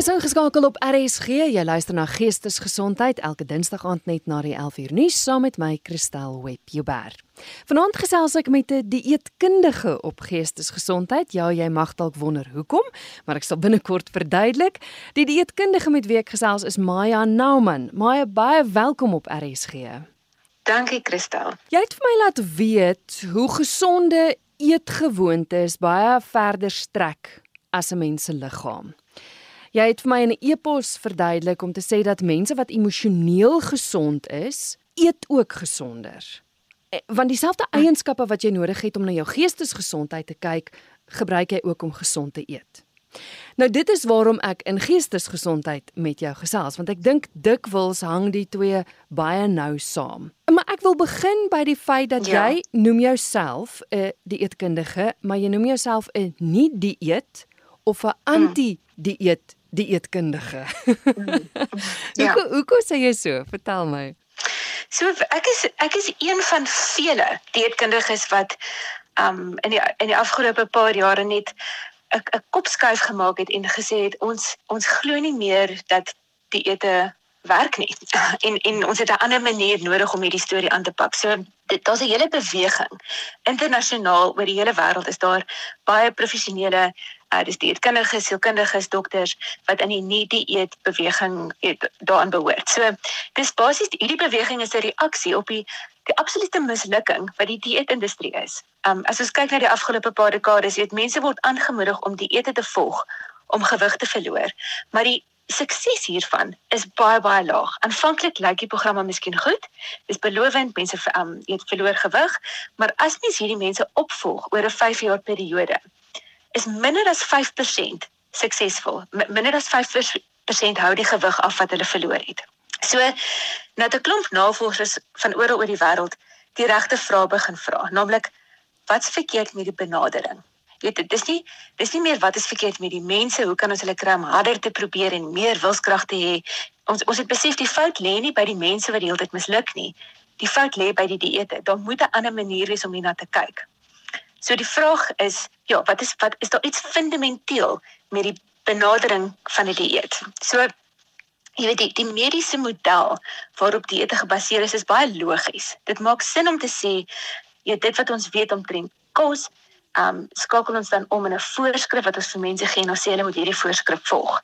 Jy's ingeskakel op RSG. Jy luister na Geestesgesondheid elke Dinsdag aand net na die 11uur nuus saam met my Christel Webber. Vanaand gesels ek met 'n die dieetkundige op geestesgesondheid. Ja, jy mag dalk wonder hoekom, maar ek sal binnekort verduidelik. Die dieetkundige met wie ek gesels is Maya Nauman. Maya, baie welkom op RSG. Dankie Christel. Jy het vir my laat weet hoe gesonde eetgewoontes baie verder strek as 'n mens se liggaam. Jy het vir my in 'n e-pos verduidelik om te sê dat mense wat emosioneel gesond is, eet ook gesonder. Eh, want dieselfde eienskappe wat jy nodig het om na jou geestesgesondheid te kyk, gebruik jy ook om gesond te eet. Nou dit is waarom ek in geestesgesondheid met jou gesels want ek dink dikwels hang die twee baie nou saam. Maar ek wil begin by die feit dat ja. jy noem jouself 'n uh, dieetkundige, maar jy noem jouself 'n nie dieet of 'n mm. anti-dieet dieetkundige. ja. Hoe hoe kom jy so? Vertel my. So ek is ek is een van vele dieetkundiges wat um in die in die afgelope paar jare net 'n 'n kopskuif gemaak het en gesê het ons ons glo nie meer dat dieete werk nie. En en ons het 'n ander manier nodig om hierdie storie aan te pak. So daar's 'n hele beweging internasionaal oor die hele wêreld is daar baie professionele uh, dis dieetkundiges, sielkundiges, dokters wat in die nie dieet beweging daaraan behoort. So dis basies hierdie beweging is 'n reaksie op die die absolute mislukking wat die dieetindustrie is. Um as ons kyk na die afgelope paar dekades, weet mense word aangemoedig om dieete te volg om gewig te verloor, maar die sukses hiervan is baie baie laag. Aanvanklik lyk die programme miskien goed. Dis belovend, mense um, eet verloor gewig, maar as mens hierdie mense opvolg oor 'n 5 jaar periode, is minder as 5% suksesvol. Minder as 5% hou die gewig af wat hulle verloor het. So nou 'n klomp navorsers van oral oor die wêreld die regte vrae begin vra, naamlik wat's verkeerd met die benadering? Jy weet, dis nie dis nie meer wat is verkeerd met die mense, hoe kan ons hulle kry om harder te probeer en meer wilskrag te hê? Ons ons het besef die fout lê nie by die mense wat die hele tyd misluk nie. Die fout lê by die dieete. Daar moet 'n ander manier wees om hierna te kyk. So die vraag is, ja, wat is wat is daar iets fundamenteel met die benadering van 'n die dieet? So jy weet die, die mediese model waarop dieete gebaseer is is baie logies. Dit maak sin om te sê jy dit wat ons weet omtrent kos, um, skakel ons dan om in 'n voorskrif wat ons vir mense gee en ons sê hulle moet hierdie voorskrif volg.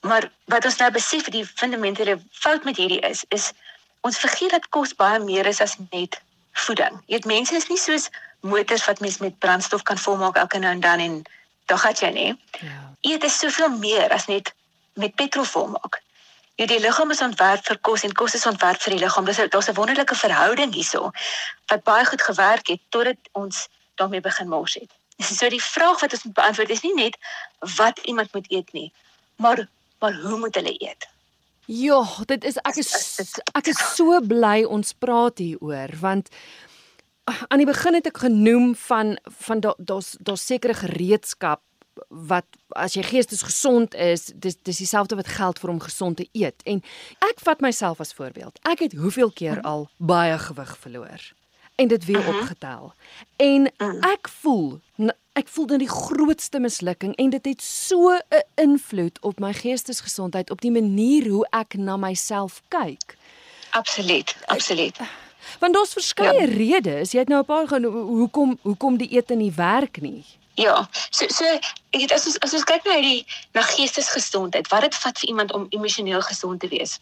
Maar wat ons nou besef die fundamentele fout met hierdie is is ons vergeet dat kos baie meer is as net voeding. Jy weet mense is nie soos motors wat mens met brandstof kan volmaak elke nou en dan en dan gaan jy nie. Ja. Eet is soveel meer as net met petrol volmaak. Jy die liggaam is ontwerp vir kos en kos is ontwerp vir die liggaam. Dis daar's 'n wonderlike verhouding hierso wat baie goed gewerk het totdat ons daarmee begin mors het. So die vraag wat ons moet beantwoord is nie net wat iemand moet eet nie, maar maar hoe moet hulle eet? Ja, dit is ek is ek is so bly ons praat hieroor want aan die begin het ek genoem van van daar's da daar's sekere gereedskap wat as jy geestesgesond is, dis dis dieselfde wat geld vir om gesond te eet. En ek vat myself as voorbeeld. Ek het hoeveel keer mhm. al baie gewig verloor en dit weer uh mhm. -huh. opgetel. En mhm. ek voel ek voel dan die grootste mislukking en dit het so 'n invloed op my geestesgesondheid op die manier hoe ek na myself kyk. Absoluut, absoluut. Want daar's verskeie ja. redes. Jy het nou 'n paar gaan hoekom hoekom die ete nie werk nie. Ja. So so ek het as ons as ons kyk na hierdie na geestesgesondheid, wat dit vat vir iemand om emosioneel gesond te wees.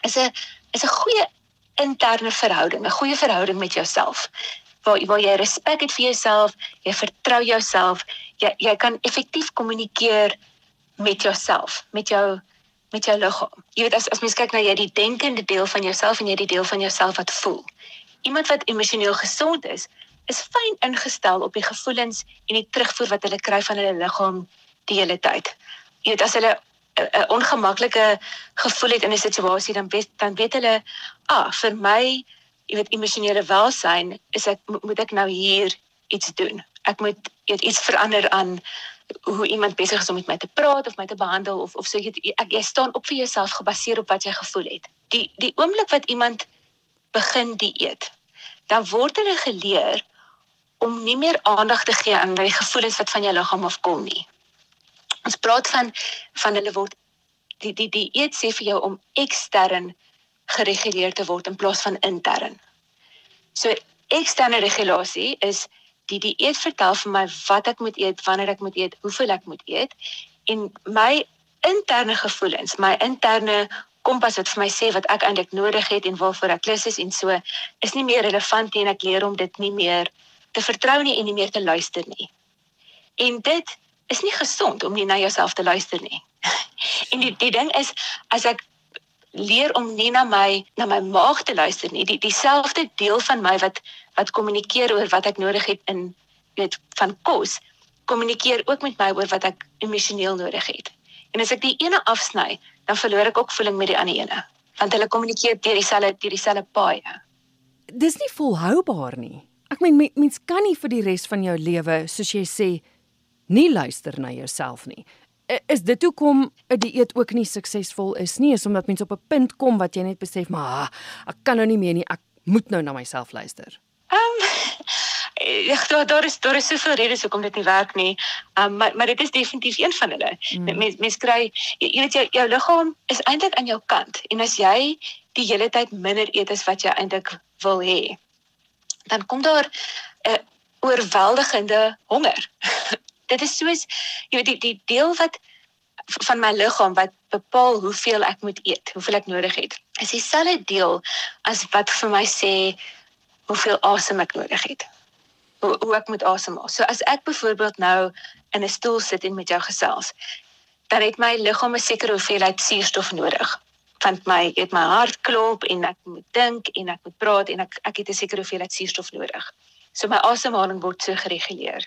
Is 'n is 'n goeie interne verhouding, 'n goeie verhouding met jouself. Waar waar jy respek het vir jouself, jy vertrou jouself, jy jy kan effektief kommunikeer met jouself, met jou met jou liggaam. Jy weet as as mens kyk na jy die denkende deel van jouself en jy die deel van jouself wat voel. Iemand wat emosioneel gesond is, is fyn ingestel op die gevoelens en die terugvoer wat hulle kry van hulle liggaam die hele tyd. Jy weet as hulle 'n ongemaklike gevoel het in 'n situasie dan weet dan weet hulle, ah, vir my, jy weet emosionele welsyn is ek moet ek nou hier iets doen. Ek moet weet, iets verander aan hoe iemand besig is om met my te praat of my te behandel of of so jy ek jy staan op vir jouself gebaseer op wat jy gevoel het. Die die oomblik wat iemand begin dieet, dan word hulle geleer om nie meer aandag te gee aan die gevoelens wat van jou liggaam afkom nie. Ons praat van van hulle word die die die eet sê vir jou om ekstern gereguleer te word in plaas van intern. So eksterne regulasie is die dieet vertel vir my wat ek moet eet, wanneer ek moet eet, hoeveel ek moet eet en my interne gevoelens, my interne kompas wat vir my sê wat ek eintlik nodig het en waarvoor ek lus is en so is nie meer relevant nie en ek leer om dit nie meer te vertrou nie en nie meer te luister nie. En dit is nie gesond om nie na jouself te luister nie. en die die ding is as ek leer om nie na my na my maag te luister nie, die dieselfde deel van my wat wat kommunikeer oor wat ek nodig het in weet van kos, kommunikeer ook met my oor wat ek emosioneel nodig het. En as ek die ene afsny, dan verloor ek ook voeling met die ander ene, want hulle kommunikeer deur dieselfde deur dieselfde paaie. Dis nie volhoubaar nie. Ek meen mens kan nie vir die res van jou lewe, soos jy sê, nie luister na jouself nie. Is dit hoekom 'n dieet ook nie suksesvol is nie, is omdat mense op 'n punt kom wat jy net besef, maar ek kan nou nie meer nie, ek moet nou na myself luister. Ehm um, ja, daar daar is daar is soveel redes hoekom dit nie werk nie. Ehm um, maar maar dit is definitief een van hulle. Mm. Mens mens kry jy, jy weet jou jou liggaam is eintlik aan jou kant en as jy die hele tyd minder eet as wat jy eintlik wil hê, dan kom daar 'n oorweldigende honger. dit is soos jy weet die die deel wat van my liggaam wat bepaal hoeveel ek moet eet, hoeveel ek nodig het. Is dieselfde deel as wat vir my sê hoeveel asem ek nodig het. Hoe, hoe ek moet asemhaal. So as ek byvoorbeeld nou in 'n stoel sit en met jou gesels, dan het my liggaam 'n sekere hoeveelheid suurstof nodig. Want my het my hart klop en ek moet dink en ek moet praat en ek ek het 'n sekere hoeveelheid suurstof nodig. So my asemhaling word so gereguleer.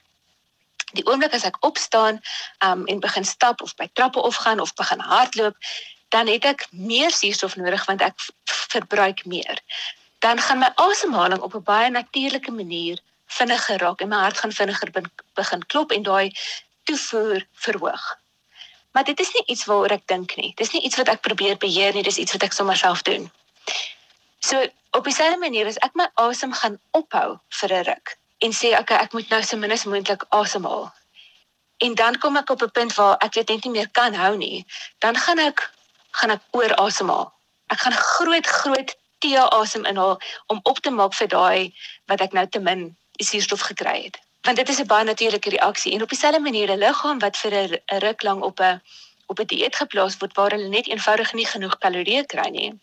Die oomblik as ek opstaan um, en begin stap of by trappe opgaan of begin hardloop, dan het ek meer suurstof nodig want ek verbruik meer dan gaan my asemhaling op 'n baie natuurlike manier vinniger raak en my hart gaan vinniger begin klop en daai toevoer verhoog. Maar dit is nie iets waaroor ek dink nie. Dis nie iets wat ek probeer beheer nie, dis iets wat ek sommer self doen. So op dieselfde manier as ek my asem gaan ophou vir 'n ruk en sê okay, ek moet nou so min as moontlik asemhaal. En dan kom ek op 'n punt waar ek dit net nie meer kan hou nie, dan gaan ek gaan ek oor asemhaal. Ek gaan groot groot tee asem inhaal om op te maak vir daai wat ek nou te min suurstof gekry het. Want dit is 'n baie natuurlike reaksie en op dieselfde manier 'n liggaam wat vir 'n ruk lank op 'n op 'n dieet geplaas word waar hulle net eenvoudig nie genoeg kalorieë kry nie.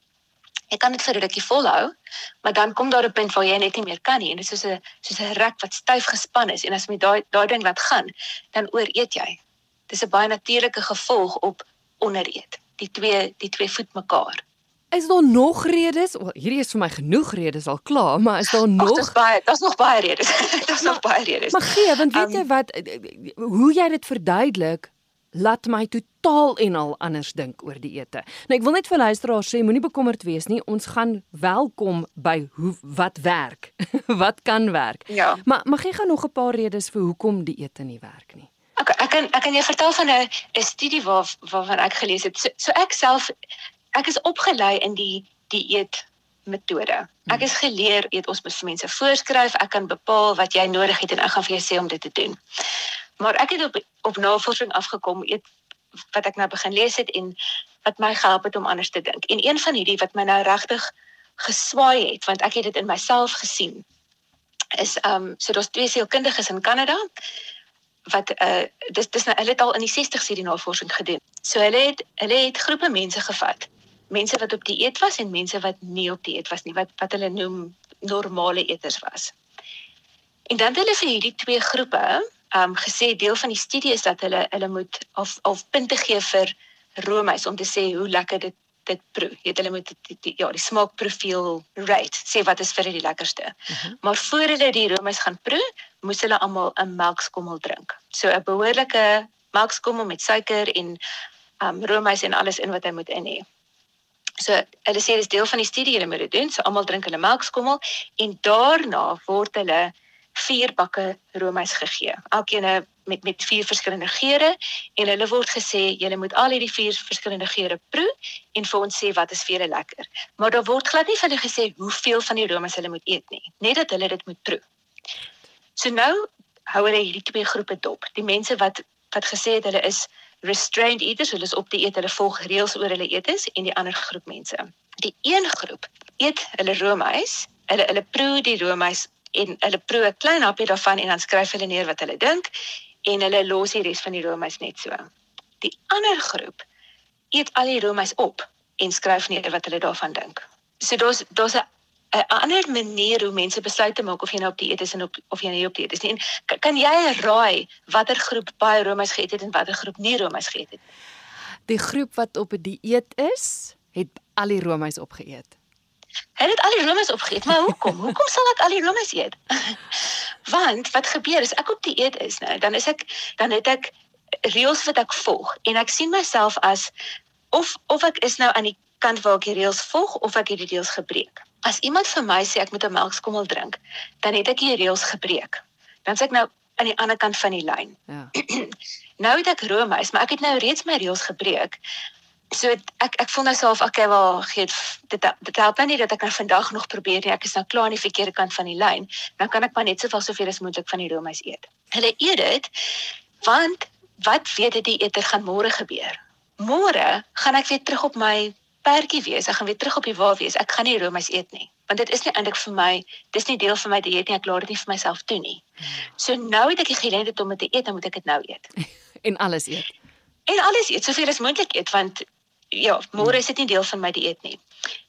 Ek kan dit vir 'n rukkie volhou, maar dan kom daar 'n punt waar jy net nie meer kan nie en dit is soos 'n soos 'n rek wat styf gespan is en as jy daai daai ding laat gaan, dan ooreet jy. Dis 'n baie natuurlike gevolg op ondereet. Die twee die twee voed mekaar. Is daar nog redes? Wel, hierdie is vir my genoeg redes al klaar, maar is daar nog Daar's baie, daar's nog baie redes. daar's nog baie redes. Maar gee, want weet um, jy wat eh, eh, hoe jy dit verduidelik, laat my totaal en al anders dink oor die ete. Nou ek wil net vir luisteraars sê, moenie bekommerd wees nie. Ons gaan welkom by hoe wat werk. wat kan werk. Ja. Maar mag jy gou nog 'n paar redes vir hoekom die ete nie werk nie? Ek ek kan ek kan jou vertel van 'n 'n studie waar waarvan ek gelees het. So, so ek self ek is opgelei in die dieet metode. Ek is geleer eet ons moet mense voorskryf, ek kan bepaal wat jy nodig het en ek gaan vir jou sê om dit te doen. Maar ek het op op navorsing afgekom eet wat ek nou begin lees het en wat my gehelp het om anders te dink. En een van hierdie wat my nou regtig geswaai het want ek het dit in myself gesien is um so daar's twee sielkundiges in Kanada wat uh dis dis nou hulle het al in die 60s hierdie navorsing gedoen. So hulle het hulle het groepe mense gevat mense wat op dieet was en mense wat nie op dieet was nie wat wat hulle noem normale eters was. En dan het hulle vir hierdie twee groepe ehm um, gesê deel van die studie is dat hulle hulle moet of of punte gee vir roomys om te sê hoe lekker dit dit proe. Jy het hulle moet die, die, ja, die smaakprofiel rate sê wat is vir hulle die lekkerste. Uh mhm. -huh. Maar voor hulle die roomys gaan proe, moes hulle almal 'n melkskommel drink. So 'n behoorlike melkskommel met suiker en ehm um, roomys en alles in wat hy moet in hê. So hulle sê dis deel van die studie hulle moet dit doen. So almal drink hulle melkskommel en daarna word hulle vier bakke roomys gegee. Elkeen met met vier verskillende geure en hulle word gesê julle moet al hierdie vier verskillende geure proe en vir ons sê wat is vir julle lekker. Maar daar word glad nie vir hulle gesê hoeveel van die roomys hulle moet eet nie, net dat hulle dit moet proe. So nou hou hulle hierdie twee groepe dop. Die mense wat wat gesê het hulle is restrained eaters, hulle is op die eet, hulle volg reëls oor hulle eetes en die ander groep mense. Die een groep eet hulle roomys, hulle hulle proe die roomys en hulle proe 'n klein hapie daarvan en dan skryf hulle neer wat hulle dink en hulle los die res van die roomys net so. Die ander groep eet al die roomys op en skryf neer wat hulle daarvan dink. So daar's daar's 'n 'n ander manier hoe mense besluite maak of jy nou op die eet is en op of jy nie op die eet is nie. En kan, kan jy raai watter groep baie roomys geëet het en watter groep nie roomys geëet het? Die groep wat op 'n die dieet is, het al die roomys opgeëet. Hy het al die roomys opgeëet, maar hoekom? hoekom sal ek al die roomys eet? Want wat gebeur as ek op die eet is nou, dan is ek dan het ek reëls wat ek volg en ek sien myself as of of ek is nou aan die kant waar ek die reëls volg of ek het die reëls gebreek. As iemand vir my sê ek moet 'n melkskommel drink, dan het ek die reëls gebreek. Dan sê ek nou aan die ander kant van die lyn. Ja. nou het ek roomys, maar ek het nou reeds my reëls gebreek. So ek ek voel nou self okay wel gee dit dit help nou nie dat ek nou vandag nog probeer nie. Ek is nou klaar aan die verkeerde kant van die lyn. Dan kan ek maar net soveel soveel as moontlik van die roomys eet. Hulle eet dit want wat weet dit die eter gaan môre gebeur? Môre gaan ek weer terug op my perdjie wees. Ek gaan weer terug op die wa wees. Ek gaan nie roomys eet nie. Want dit is nie eintlik vir my, dis nie deel van my dieet nie. Ek laat dit nie vir myself toe nie. So nou het ek die geleentheid om dit te eet, dan moet ek dit nou eet. en alles eet. En alles eet soveel as moontlik eet want ja, môre is dit nie deel van my dieet nie.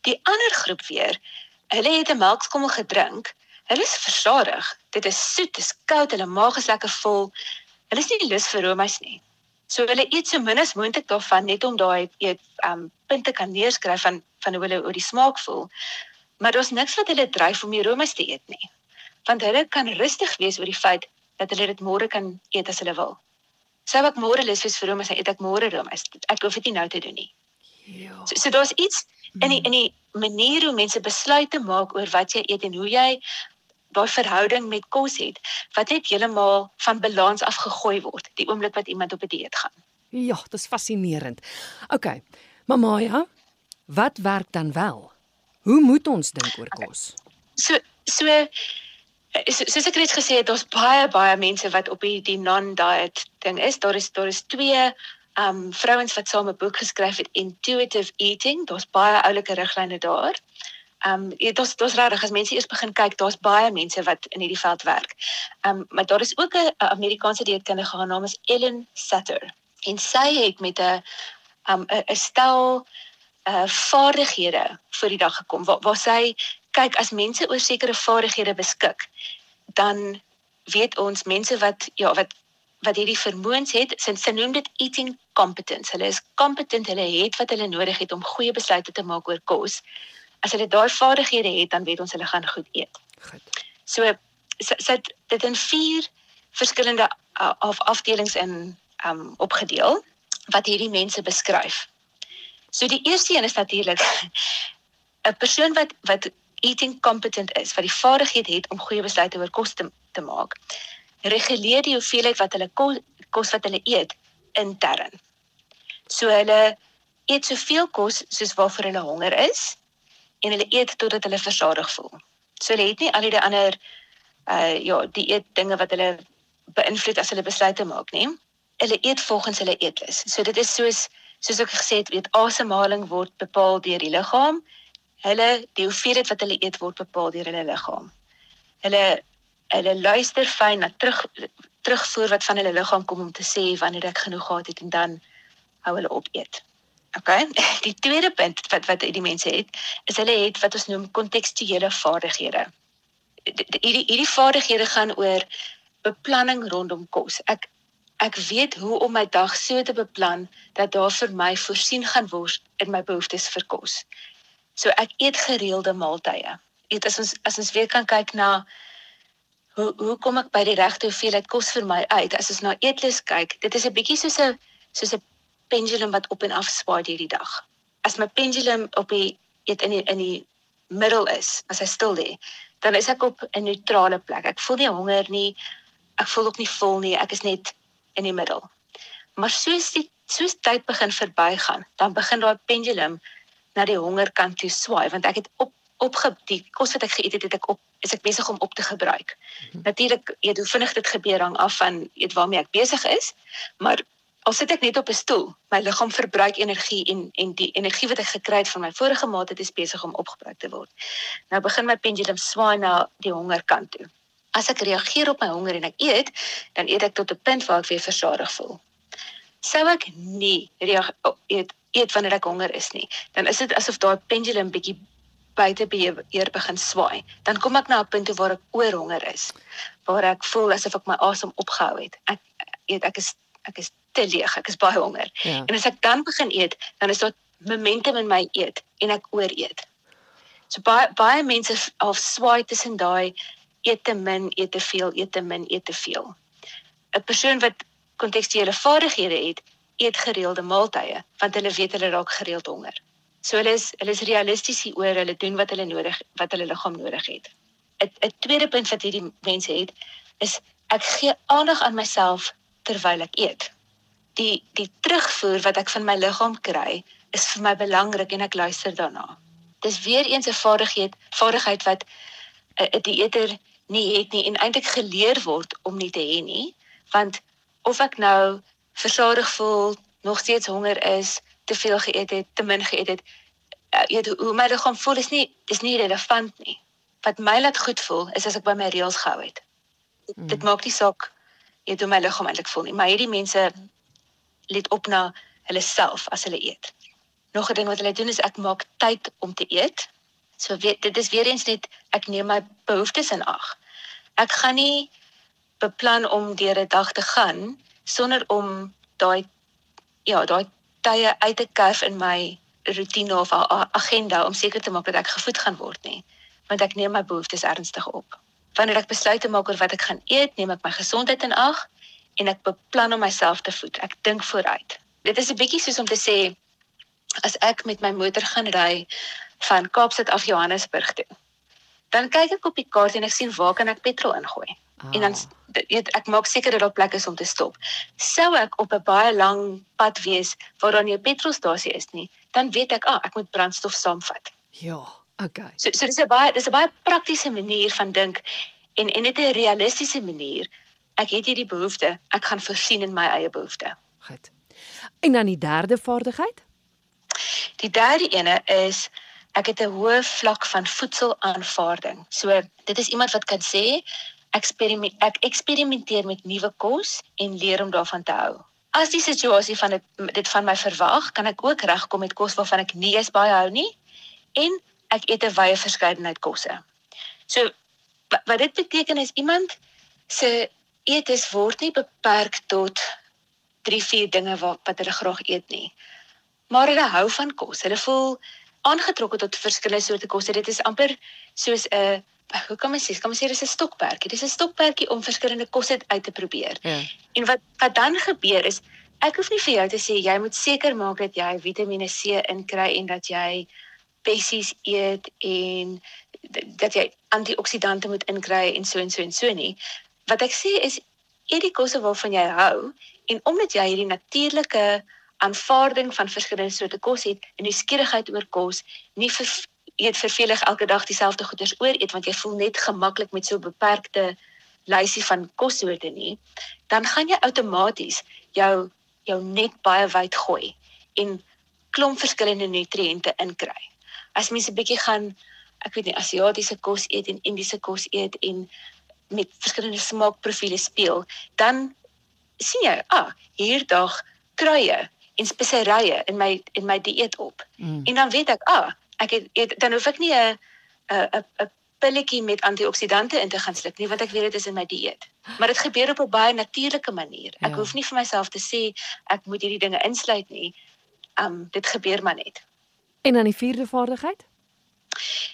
Die ander groep weer, hulle het 'n melkskommel gedrink. Hulle is versadig. Dit is soet, dit is koud, hulle maag is lekker vol. Hulle is nie lus vir roomys nie. So hulle eet so min as moontlik daarvan net om daai eet um punte kan neerskryf van van hoe hulle oor die smaak voel. Maar daar's niks wat hulle dryf om die roomys te eet nie. Want hulle kan rustig wees oor die feit dat hulle dit môre kan eet as hulle wil. Sou ek môre lus wees vir roomys, eet ek môre roomys. Ek hoef dit nie nou te doen nie. Ja. So, so daar's iets in die in die manier hoe mense besluite maak oor wat jy eet en hoe jy daai verhouding met kos het wat net heeltemal van balans afgegooi word die oomblik wat iemand op 'n die dieet gaan. Ja, dit is fascinerend. OK. Mamma, ja. Wat werk dan wel? Hoe moet ons dink oor kos? So so so soos ek reeds gesê het, daar's baie baie mense wat op die die non-diet ding is. Daar is daar is twee um vrouens wat saam 'n boek geskryf het Intuitive Eating. Daar's baie oulike riglyne daar. Um dit daar's daar's regtig as mense eers begin kyk, daar's baie mense wat in hierdie veld werk. Um maar daar is ook 'n Amerikaanse dieetkundige, haar naam is Ellen Sutter. En sy het met 'n um 'n stel uh vaardighede vir die dag gekom waar waar sy kyk as mense oor sekere vaardighede beskik, dan weet ons mense wat ja wat wat hierdie vermoëns het, sy, noem dit eating competence. Hulle is competent, hulle het wat hulle nodig het om goeie besluite te maak oor kos. As hulle daai vaardighede het, dan weet ons hulle gaan goed eet. Goed. So sy, sy het dit in vier verskillende af afdelings in um opgedeel wat hierdie mense beskryf. So die eerste een is natuurlik 'n persoon wat wat eating competent is, wat die vaardigheid het om goeie besluite oor kos te, te maak reguleer die hoeveelheid wat hulle kos, kos wat hulle eet intern. So hulle eet soveel kos soos waarvoor hulle honger is en hulle eet totdat hulle versadig voel. So hulle het nie al die ander uh ja, die eet dinge wat hulle beïnvloed as hulle besluite maak nie. Hulle eet volgens hulle eetlus. So dit is soos soos ek gesê het, weet asemhaling word bepaal deur die liggaam. Hulle die hoeveelheid wat hulle eet word bepaal deur hulle liggaam. Hulle hulle luister fyn na terug terugvoer wat van hulle liggaam kom om te sê wanneer ek genoeg gehad het en dan hou hulle op eet. OK. Die tweede punt wat wat die mense het, is hulle het wat ons noem kontekstuele vaardighede. Hierdie hierdie vaardighede gaan oor beplanning rondom kos. Ek ek weet hoe om my dag so te beplan dat daar vir my voorsien gaan word in my behoeftes vir kos. So ek eet gereelde maaltye. Eet as ons as ons weer kan kyk na hoe hoe kom ek by die regte hoeveelheid kos vir my uit? As ons na eetlus kyk, dit is 'n bietjie soos 'n soos 'n pendulum wat op en af swaai hierdie dag. As my pendulum op die eet in die in die middel is, as hy stil lê, dan is ek op 'n neutrale plek. Ek voel nie honger nie. Ek voel ook nie vol nie. Ek is net in die middel. Maar soos die soos tyd begin verbygaan, dan begin daai pendulum na die hongerkant toe swaai want ek het op opge die kos wat ek geëet het, het ek op is ek besig om op te gebruik. Mm -hmm. Natuurlik, jy hoe vinnig dit gebeur hang af van weet waarmee ek besig is, maar al sit ek net op 'n stoel, my liggaam verbruik energie en en die energie wat ek gekry het van my vorige maaltyd is besig om opgebruik te word. Nou begin my pendulum swaai na die hongerkant toe. As ek reageer op my honger en ek eet, dan eet ek tot 'n punt waar ek weer versadig voel. Sou ek nie eet eet wanneer ek honger is nie, dan is dit asof daai pendulum bietjie buite beheer begin swaai. Dan kom ek na 'n punt waar ek oor honger is, waar ek voel asof ek my asem opgehou het. Ek eet ek is ek is te leeg, ek is baie honger. Ja. En as ek dan begin eet, dan is daar momentum in my eet en ek ooreet. So baie baie mense half swaai tussen daai eet te min, eet te veel, eet te min, eet te veel. 'n Persoon wat kontekstuele vaardighede het, eet gereelde maaltye want hulle weet hulle raak gereeld honger. So hulle is hulle is realisties oor hulle doen wat hulle nodig wat hulle liggaam nodig het. 'n 'n tweede punt wat hierdie mense het is ek gee aandag aan myself terwyl ek eet die die terugvoer wat ek van my liggaam kry is vir my belangrik en ek luister daarna. Dis weer eens 'n vaardigheid vaardigheid wat 'n dieeter nie het nie en eintlik geleer word om nie te hê nie, want of ek nou versadig voel, nog steeds honger is, te veel geëet het, te min geëet het, uh, weet hoe my liggaam voel is nie dis nie relevant nie. Wat my laat goed voel is as ek by my reëls gehou het. Mm. Dit maak nie saak jy hoe my liggaam eintlik voel nie, maar hierdie mense let op na hulle self as hulle eet. Nog 'n ding wat hulle doen is ek maak tyd om te eet. So weet dit is weer eens net ek neem my behoeftes in ag. Ek gaan nie beplan om deur 'n dag te gaan sonder om daai ja, daai tye uit te kerf in my rotine of agenda om seker te maak dat ek gevoed gaan word nie, want ek neem my behoeftes ernstig op. Wanneer ek besluite maak oor wat ek gaan eet, neem ek my gesondheid in ag en ek beplan om myself te voed. Ek dink vooruit. Dit is 'n bietjie soos om te sê as ek met my motor gaan ry van Kaapstad af Johannesburg toe. Dan kyk ek op die kaart en ek sien waar kan ek petrol ingooi. Oh. En dan ah. weet ek maak seker dat daar plek is om te stop. Sou ek op 'n baie lang pad wees waar daar nie 'n petrolstasie is nie, dan weet ek, ah, ek moet brandstof saamvat. Ja, okay. So so dis 'n baie dis 'n baie praktiese manier van dink en en dit 'n realistiese manier ek het hierdie behoefte, ek gaan voorsien in my eie behoefte. Goed. En dan die derde vaardigheid? Die derde ene is ek het 'n hoë vlak van voedselaanvaarding. So dit is iemand wat kan sê eksperiment ek eksperimenteer met nuwe kos en leer om daarvan te hou. As die situasie van dit dit van my verwag, kan ek ook regkom met kos waarvan ek nie eens baie hou nie en ek eet 'n wye verskeidenheid kosse. So wat dit beteken is iemand se eetes word nie beperk tot 3-4 dinge wat wat hulle graag eet nie. Maar hulle hou van kos. Hulle voel aangetrokke tot verskillende soorte kos. Dit is amper soos 'n hoe kan mens sê, kan mens sê dis 'n stokperdjie. Dis 'n stokperdjie om verskillende kosse uit te probeer. Ja. En wat wat dan gebeur is ek hoef nie vir jou te sê jy moet seker maak dat jy Vitamiene C inkry en dat jy bessies eet en dat jy antioksidante moet inkry en so en so en so nie wat ek sê is eet die kosse waarvan jy hou en omdat jy hierdie natuurlike aanvaarding van verskillende soorte kos het en die skierigheid oor kos nie vir eet vervelig elke dag dieselfde goeders oor eet want jy voel net gemaklik met so beperkte lysie van kossoorte nie dan gaan jy outomaties jou jou net baie wyd gooi en klomp verskillende nutriënte inkry as mens 'n bietjie gaan ek weet nie asiatiese kos eet en indiese kos eet en met verskillende smaakprofiele speel, dan sien jy, ah, hier dag kruie en speserye in my in my dieet op. Mm. En dan weet ek, ah, ek het, het dan hoef ek nie 'n 'n 'n pilletjie met antioksidante in te gaan sluk nie, want ek weet dit is in my dieet. Maar dit gebeur op 'n baie natuurlike manier. Ek ja. hoef nie vir myself te sê ek moet hierdie dinge insluit nie. Um dit gebeur maar net. En dan die vierde vaardigheid?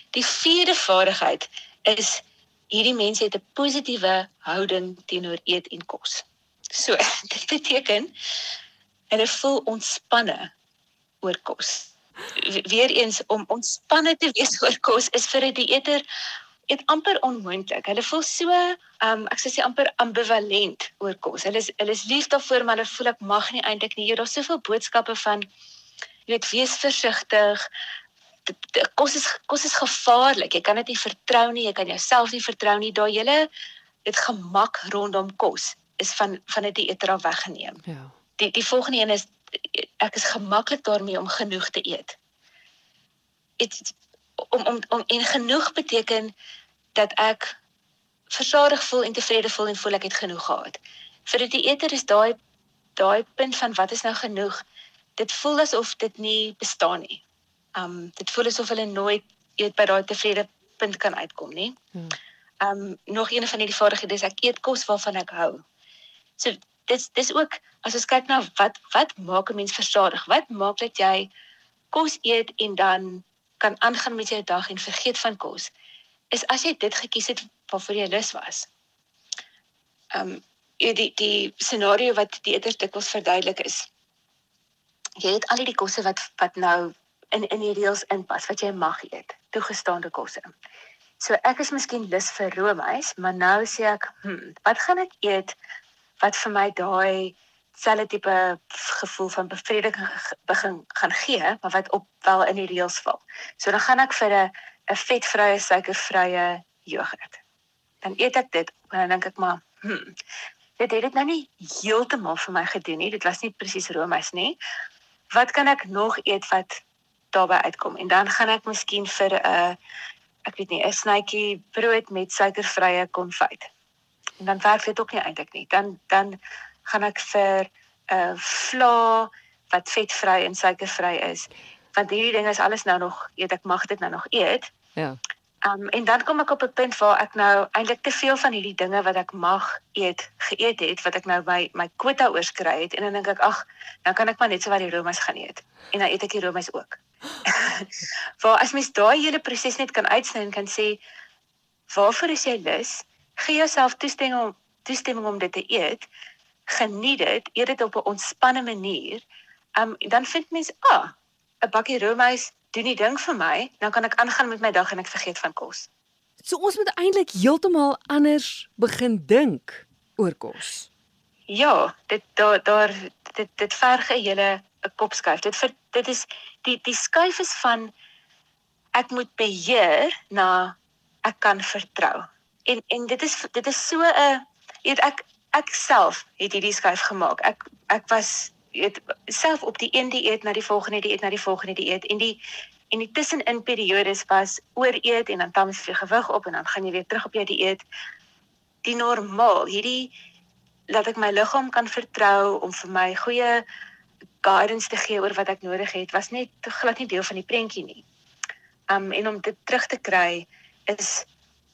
Die vierde vaardigheid is hierdie mense het 'n positiewe houding teenoor eet en kos. So, dit beteken hulle voel ontspanne oor kos. Weereens om ontspanne te wees oor kos is vir 'n dieeter dit amper onmoontlik. Hulle voel so, um, ek sê sê amper ambivalent oor kos. Hulle is hulle is lief daarvoor, maar hulle voel ek mag nie eintlik nie. Daar's soveel boodskappe van jy weet wees versigtig, kos is kos is gevaarlik. Jy kan dit nie vertrou nie, jy kan jouself nie vertrou nie. Daai hele dit gemak rondom kos is van van dit eter af weggeneem. Ja. die die volgende een is ek is gemaklik daarmee om genoeg te eet. Dit om om om en genoeg beteken dat ek versadig voel en tevrede voel en voel ek het genoeg gehad. Vir die dieeter is daai daai punt van wat is nou genoeg? Dit voel asof dit nie bestaan nie. Um dit voel asof hulle nooit eet by daai tevrede punt kan uitkom nie. Hmm. Um nog een van hierdie vaardighede is ek eet kos waarvan ek hou. So dis dis ook as ons kyk na wat wat maak 'n mens versadig? Wat maak dat jy kos eet en dan kan aangaan met jou dag en vergeet van kos? Is as jy dit gekies het waarvoor jy lus was. Um die die scenario wat die eters dikwels verduidelik is. Jy het al die kosse wat wat nou in in die reëls inpas wat jy mag eet, toegestaande kosse. So ek is miskien lus vir roomys, maar nou sê ek, hm, wat gaan ek eet wat vir my daai selfe tipe gevoel van bevrediging begin gaan gee, maar wat op wel in die reëls val. So dan gaan ek vir 'n 'n vetvrye, suikervrye jogurt. Dan eet ek dit en dan dink ek maar, hm, dit het dit nou nie heeltemal vir my gedoen nie. Dit was nie presies roomys nie. Wat kan ek nog eet wat daarbey uitkom? En dan gaan ek miskien vir 'n uh, ek weet nie, 'n snytjie brood met suikervrye konfyt en dan werk dit ook nie eintlik nie. Dan dan gaan ek vir 'n uh, vla wat vetvry en suikervry is. Want hierdie ding is alles nou nog, eet ek mag dit nou nog eet. Ja. Um en dan kom ek op 'n punt waar ek nou eintlik te veel van hierdie dinge wat ek mag eet geëet het wat ek nou by my kwota oorskry het en dan dink ek ag, nou kan ek maar net so wat die roomys gaan eet. En dan eet ek die roomys ook. Waar as mens daai hele proses net kan uitsny en kan sê waarvoor is jy lus? Gee jouself toestemming om toestemming om dit te eet. Geniet dit, eet dit op 'n ontspanne manier. Um dan vind mens, ah, 'n bakkie roomys doen die ding vir my, dan kan ek aangaan met my dag en ek vergeet van kos. So ons moet eintlik heeltemal anders begin dink oor kos. Ja, dit daar daar dit dit verg 'n hele 'n kopskuif. Dit vir dit is die die skuif is van ek moet beheer na ek kan vertrou en en dit is dit is so 'n weet ek ek self het hierdie skuif gemaak. Ek ek was weet self op die een dieet na die volgende dieet na die volgende dieet en die en die tussenin periodes was ooreet en dan jy vir gewig op en dan gaan jy weer terug op jou dieet. Die normaal, hierdie laat ek my liggaam kan vertrou om vir my goeie guidance te gee oor wat ek nodig het, was net glad nie deel van die prentjie nie. Um en om dit terug te kry is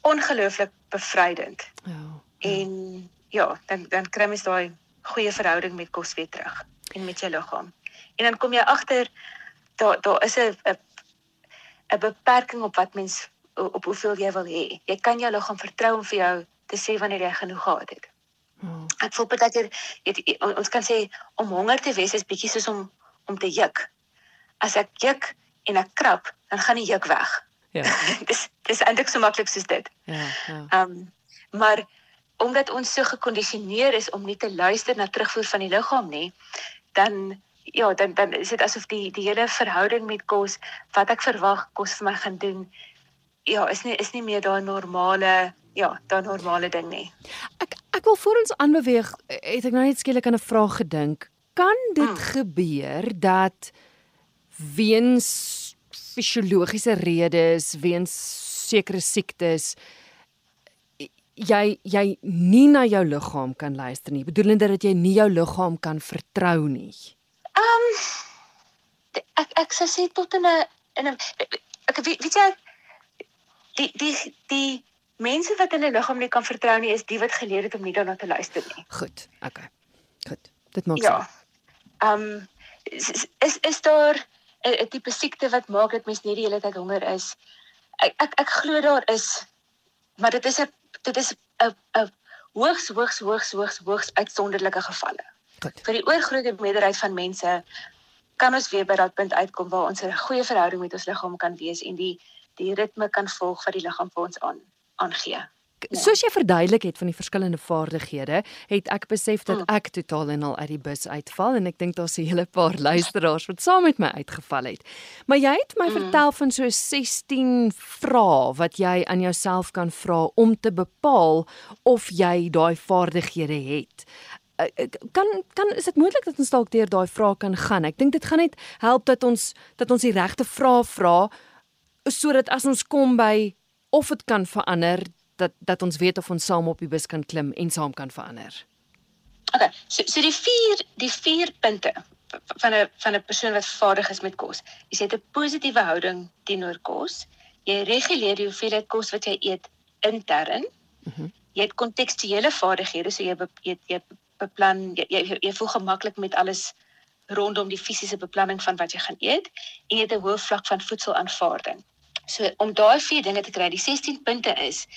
ongelooflik bevrydend. Ja, ja. En ja, dan dan kry mens daai goeie verhouding met kos weer terug en met jou liggaam. En dan kom jy agter daar daar is 'n 'n 'n beperking op wat mens op hoeveel jy wil hê. Jy kan jou liggaam vertrou om vir jou te sê wanneer jy genoeg gehad het. Hmm. Ek voel baie keer ons kan sê om honger te wees is bietjie soos om om te juk. As ek juk en ek krap, dan gaan die juk weg. Ja. dis dis eintlik so maklik soos dit. Ja, ja. Ehm um, maar omdat ons so gekondisioneer is om nie te luister na terugvoer van die liggaam nie, dan ja, dan dan is dit asof die die hele verhouding met kos wat ek verwag kos vir my gaan doen, ja, is nie is nie meer daai normale ja, daai normale ding nie. Ek ek wil voor ons aanbeweeg, het ek nou net skielik aan 'n vraag gedink. Kan dit hmm. gebeur dat weens fisiologiese redes weens sekere siektes jy jy nie na jou liggaam kan luister nie bedoelende dat jy nie jou liggaam kan vertrou nie. Ehm um, ek ek sê sê tot in 'n in 'n ek weet, weet jy die die die mense wat hulle liggaam nie kan vertrou nie is die wat geleer het om nie daarna te luister nie. Goed. Okay. Goed. Dit maak ja. sin. Ja. Ehm um, is is is daar 'n tipe siekte wat maak dat mens nie die hele tyd honger is. Ek ek ek glo daar is maar dit is 'n dit is 'n 'n hoogs hoogs hoogs hoogs hoogs uitsonderlike gevalle. Goed. Vir die oorgrootste meerderheid van mense kan ons weer by daardie punt uitkom waar ons 'n goeie verhouding met ons liggaam kan wees en die die ritme kan volg wat die liggaam vir ons aan aangee. Ja. Soos jy verduidelik het van die verskillende vaardighede, het ek besef dat mm. ek totaal en al uit die bus uitval en ek dink daar's 'n hele paar luisteraars wat saam met my uitgeval het. Maar jy het my mm. vertel van so 16 vrae wat jy aan jouself kan vra om te bepaal of jy daai vaardighede het. kan kan is dit moontlik dat ons dalk deur daai vrae kan gaan? Ek dink dit gaan net help dat ons dat ons die regte vrae vra sodat as ons kom by of dit kan verander dat dat ons weet of ons saam op die bus kan klim en saam kan verander. Okay, so so die vier die vier punte van 'n van 'n persoon wat vaardig is met kos. Jy het 'n positiewe houding teenoor kos. Jy reguleer die hoeveelheid kos wat jy eet intern. Mm jy het kontekstuele vaardighede, so jy be, jy, jy beplan jy, jy jy voel gemaklik met alles rondom die fisiese beplanning van wat jy gaan eet en jy het 'n hoë vlak van voedselaanvaarding. So om daai vier dinge te kry, die 16 punte is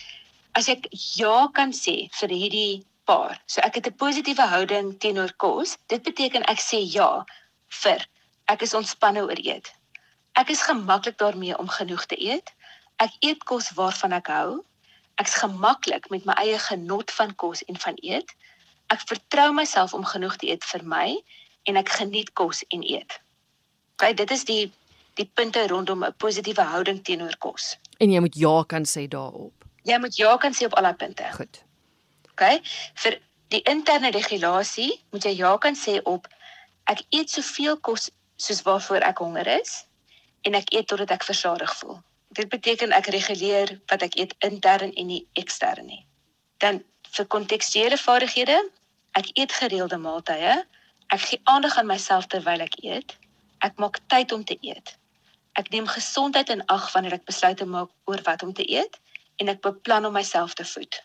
as ek ja kan sê vir hierdie paar. So ek het 'n positiewe houding teenoor kos. Dit beteken ek sê ja vir ek is ontspanne oor eet. Ek is gemaklik daarmee om genoeg te eet. Ek eet kos waarvan ek hou. Ek's gemaklik met my eie genot van kos en van eet. Ek vertrou myself om genoeg te eet vir my en ek geniet kos en eet. OK, dit is die die punte rondom 'n positiewe houding teenoor kos. En jy moet ja kan sê daarop. Jy moet ja kan sê op al daai punte. Goed. OK? Vir die interne regulasie moet jy ja kan sê op ek eet soveel kos soos waarvoor ek honger is en ek eet totdat ek versadig voel. Dit beteken ek reguleer wat ek eet intern en nie ekstern nie. Dan vir kontekstuele vaardighede, ek eet gereelde maaltye. Ek gee aandag aan myself terwyl ek eet. Ek maak tyd om te eet. Ek neem gesondheid in ag wanneer ek besluite maak oor wat om te eet en ek beplan om myself te voed.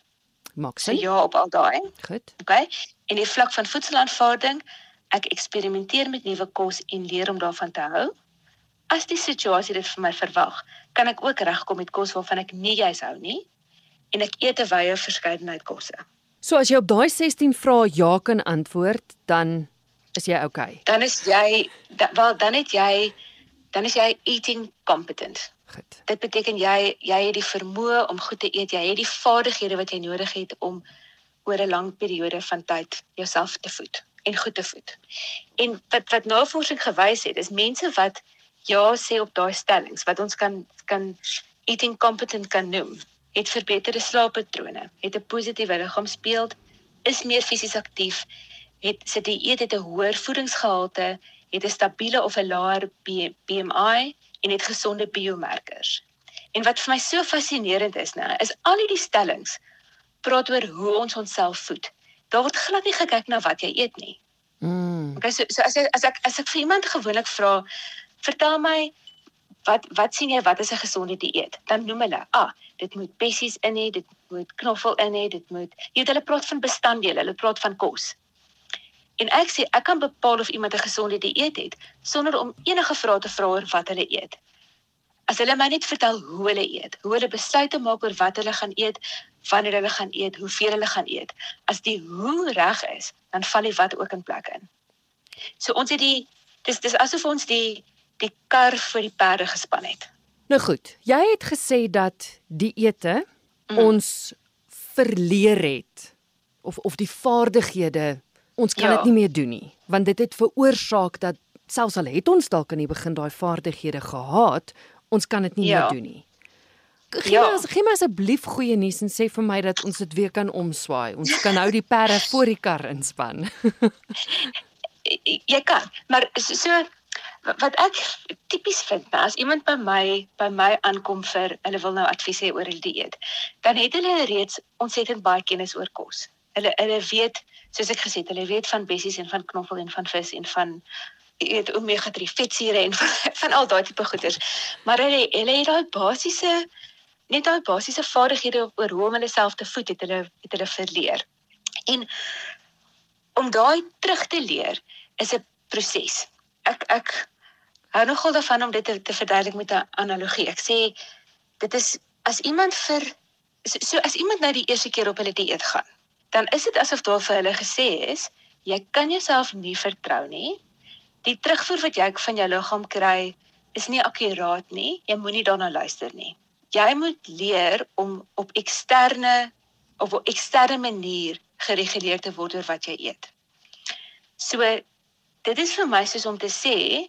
Maak sin. So ja op al daai. Goed. Okay. En die vlak van voedselaanvaarding, ek eksperimenteer met nuwe kos en leer om daarvan te hou. As die situasie dit vir my verwag, kan ek ook regkom met kos waarvan ek nie juis hou nie en ek eet 'n wye verskeidenheid kosse. So as jy op daai 16 vrae ja kan antwoord, dan is jy okay. Dan is jy wel dan het jy dan is jy eating competent. Goed. Dit beteken jy jy het die vermoë om goed te eet, jy het die vaardighede wat jy nodig het om oor 'n lang periode van tyd jouself te voed en goed te voed. En wat wat navorsing gewys het, is mense wat ja sê op daai stellings wat ons kan kan eating competent kan noem, het verbeterde slaappatrone, het 'n positiewe liggaamsbeeld, is meer fisies aktief, het sit die eet het 'n hoër voedingsgehalte, het 'n stabiele of 'n laer BMI en het gesonde biomarkers. En wat vir my so fascinerend is, nê, is al hierdie stellings praat oor hoe ons onsself voed. Daar word glad nie gekyk na wat jy eet nie. Mm. Okay, so so as ek as ek as ek vir iemand gewoonlik vra, vertel my wat wat sien jy wat is 'n gesonde dieet? Dan noem hulle, ah, dit moet bessies in hê, dit moet knoffel in hê, dit moet jy weet hulle praat van bestanddele, hulle praat van kos. En ek sê ek kan bepaal of iemand 'n gesonde dieet het sonder om enige vrae te vra oor wat hulle eet. As hulle my net vertel hoe hulle eet, hoe hulle besluite maak oor wat hulle gaan eet, wanneer hulle gaan eet, hoeveel hulle gaan eet. As die hoe reg is, dan val die wat ook in plek in. So ons het die dis dis asof ons die die kar vir die perde gespan het. Nou goed, jy het gesê dat die ete mm. ons verleer het of of die vaardighede ons kan dit ja. nie meer doen nie want dit het veroorsaak dat selfs al het ons dalk aan die begin daai vaardighede gehad ons kan dit nie ja. meer doen nie Gee ja. my gee my asseblief goeie nuus en sê vir my dat ons dit weer kan omswaai. Ons kan nou die perde voor die kar inspan. jy kan, maar so wat ek tipies vind, nou, as iemand by my by my aankom vir hulle wil nou advies hê oor hulle dieet, dan het hulle reeds ontsettend baie kennis oor kos. Hulle hulle weet soos ek gesê het, hulle weet van bessies en van knoffel en van vis en van eet omega 3 vetsure en van, van al daai tipe goeders. Maar hulle hulle het daai basiese net daai basiese vaardighede oor hoe om hulle self te voed het hulle het hulle verleer. En om daai terug te leer is 'n proses. Ek ek hou nogal daarvan om dit te, te verduidelik met 'n analogie. Ek sê dit is as iemand vir so, so as iemand nou die eerste keer op hulle dieet gaan dan is dit asof daar vir hulle gesê is, jy kan jouself nie vertrou nie. Die terugvoer wat jy van jou liggaam kry, is nie akkuraat nie. Jy moenie daarna luister nie. Jy moet leer om op eksterne of op eksterne manier gereguleer te word oor wat jy eet. So dit is vir my soos om te sê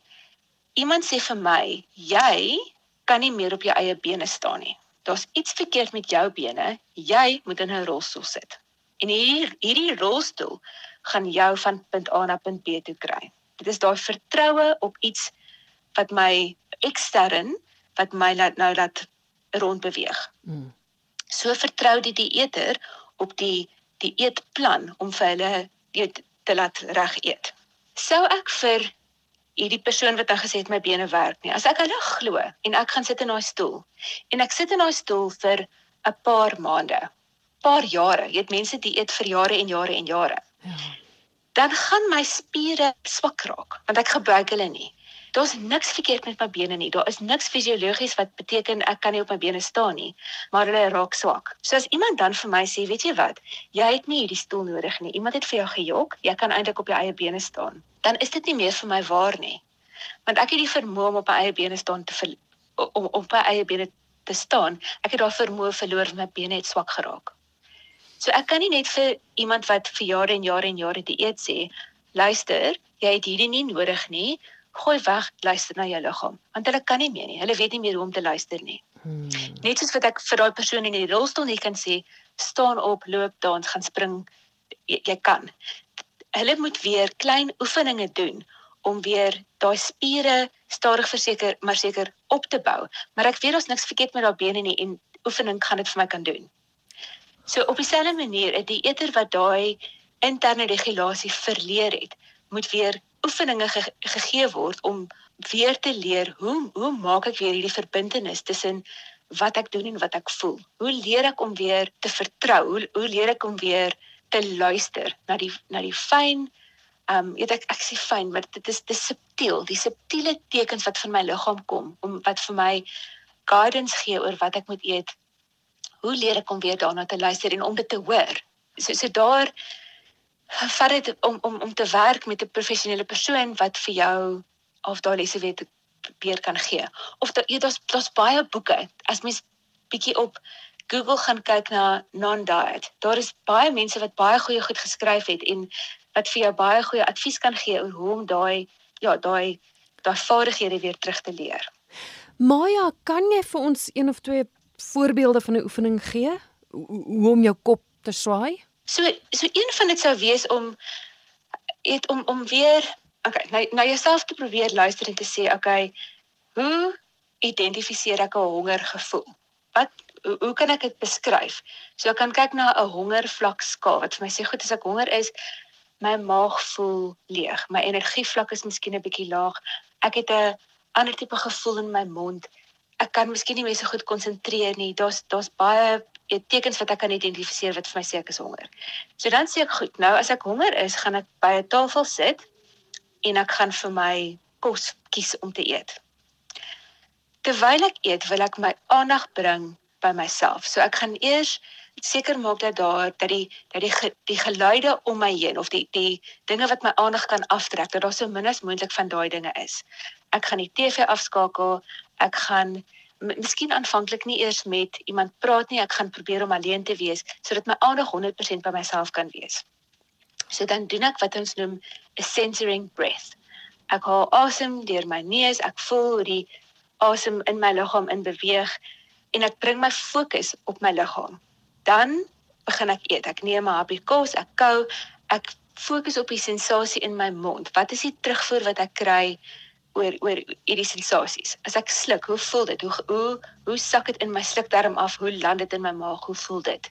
iemand sê vir my, jy kan nie meer op jou eie bene staan nie. Daar's iets verkeerd met jou bene. Jy moet in 'n rolstoel sit. En hierdie hierdie rolstoel gaan jou van punt A na punt B toe kry. Dit is daai vertroue op iets wat my ekstern wat my laat nou laat rond beweeg. Mm. So vertrou die dieeter op die die eetplan om vir hulle eet te laat reg eet. Sou ek vir hierdie persoon wat dan gesê het my bene werk nie. As ek hulle glo en ek gaan sit in daai stoel en ek sit in daai stoel vir 'n paar maande, paar jare, jy weet mense die eet vir jare en jare en jare. Ja. Dan gaan my spiere swak raak want ek gebruik hulle nie. Daar's niks verkeerd met my bene nie. Daar is niks fisiologies wat beteken ek kan nie op my bene staan nie, maar hulle raak swak. So as iemand dan vir my sê, weet jy wat, jy het nie hierdie stoel nodig nie. Iemand het vir jou gejok, jy kan eintlik op jou eie bene staan. Dan is dit nie meer vir my waar nie. Want ek het die vermoë om op my eie bene staan te om op my eie bene te staan. Ek het daai vermoë verloor, my bene het swak geraak. So ek kan nie net vir iemand wat vir jare en jare en jare dieet sê, luister, jy het hierdie nie nodig nie. Gooi weg luister na jou liggaam. Want hulle kan nie meer nie. Hulle weet nie meer hoe om te luister nie. Hmm. net soos wat ek vir daai persoon in die rolstoel nie kan sê staan op loop dans gaan spring. Jy, jy kan. Hulle moet weer klein oefeninge doen om weer daai spiere stadig verseker maar seker op te bou. Maar ek weet daar's niks verkeerd met daai bene nie en oefening gaan dit vir my kan doen so op dieselfde manier 'n dieeter wat daai interne regulasie verleer het moet weer oefeninge ge gegee word om weer te leer hoe hoe maak ek weer hierdie verbintenis tussen wat ek doen en wat ek voel. Hoe leer ek om weer te vertrou? Hoe hoe leer ek om weer te luister na die na die fyn um, weet ek ek sê fyn, maar dit is dis subtiel, die subtiele tekens wat van my liggaam kom om wat vir my guidance gee oor wat ek moet eet. Hoe leer ek om weer daarna te luister en om dit te hoor? So so daar vat dit om om om te werk met 'n professionele persoon wat vir jou of daai lesse weet weer kan gee. Of daar ja, daar's daar's baie boeke. As mens bietjie op Google gaan kyk na non-diet, daar is baie mense wat baie goeie goed geskryf het en wat vir jou baie goeie advies kan gee oor hoe om daai ja, daai daai vaardighede weer terug te leer. Maya, kan jy vir ons een of twee voorbeelde van 'n oefening gee? Hoe om jou kop te swaai? So so een van dit sou wees om het om om weer okay, nou nou jouself te probeer luister en te sê okay, hoe identifiseer ek 'n hongergevoel? Wat hoe, hoe kan ek dit beskryf? So ek kan kyk na 'n hongervlak skaal wat vir my sê goed as ek honger is, my maag voel leeg, my energievlak is miskien 'n bietjie laag. Ek het 'n ander tipe gevoel in my mond. Ek kan miskien nie meer so goed konsentreer nie. Daar's daar's baie eet tekens wat ek kan identifiseer wat vir my sê ek is honger. So dan sê ek goed, nou as ek honger is, gaan ek by 'n tafel sit en ek gaan vir my kos kies om te eet. Terwyl ek eet, wil ek my aandag bring by myself. So ek gaan eers seker maak dat daar dat die dat die die geluide om my heen of die die dinge wat my aandag kan aftrek, dat daar so min as moontlik van daai dinge is. Ek gaan die TV afskakel. Ek gaan miskien aanvanklik nie eers met iemand praat nie, ek gaan probeer om alleen te wees sodat my aandag 100% by myself kan wees. So dan doen ek wat ons noem 'n censoring breath. Ek haal asem deur my neus, ek voel hoe die asem in my liggaam in beweeg en ek bring my fokus op my liggaam. Dan begin ek eet. Ek neem 'n happie kos, ek kou, ek fokus op die sensasie in my mond. Wat is die terugvoer wat ek kry? Oor oor hierdie sensasies. As ek sluk, hoe voel dit? Hoe hoe hoe sak dit in my slukdarm af? Hoe land dit in my maag? Hoe voel dit?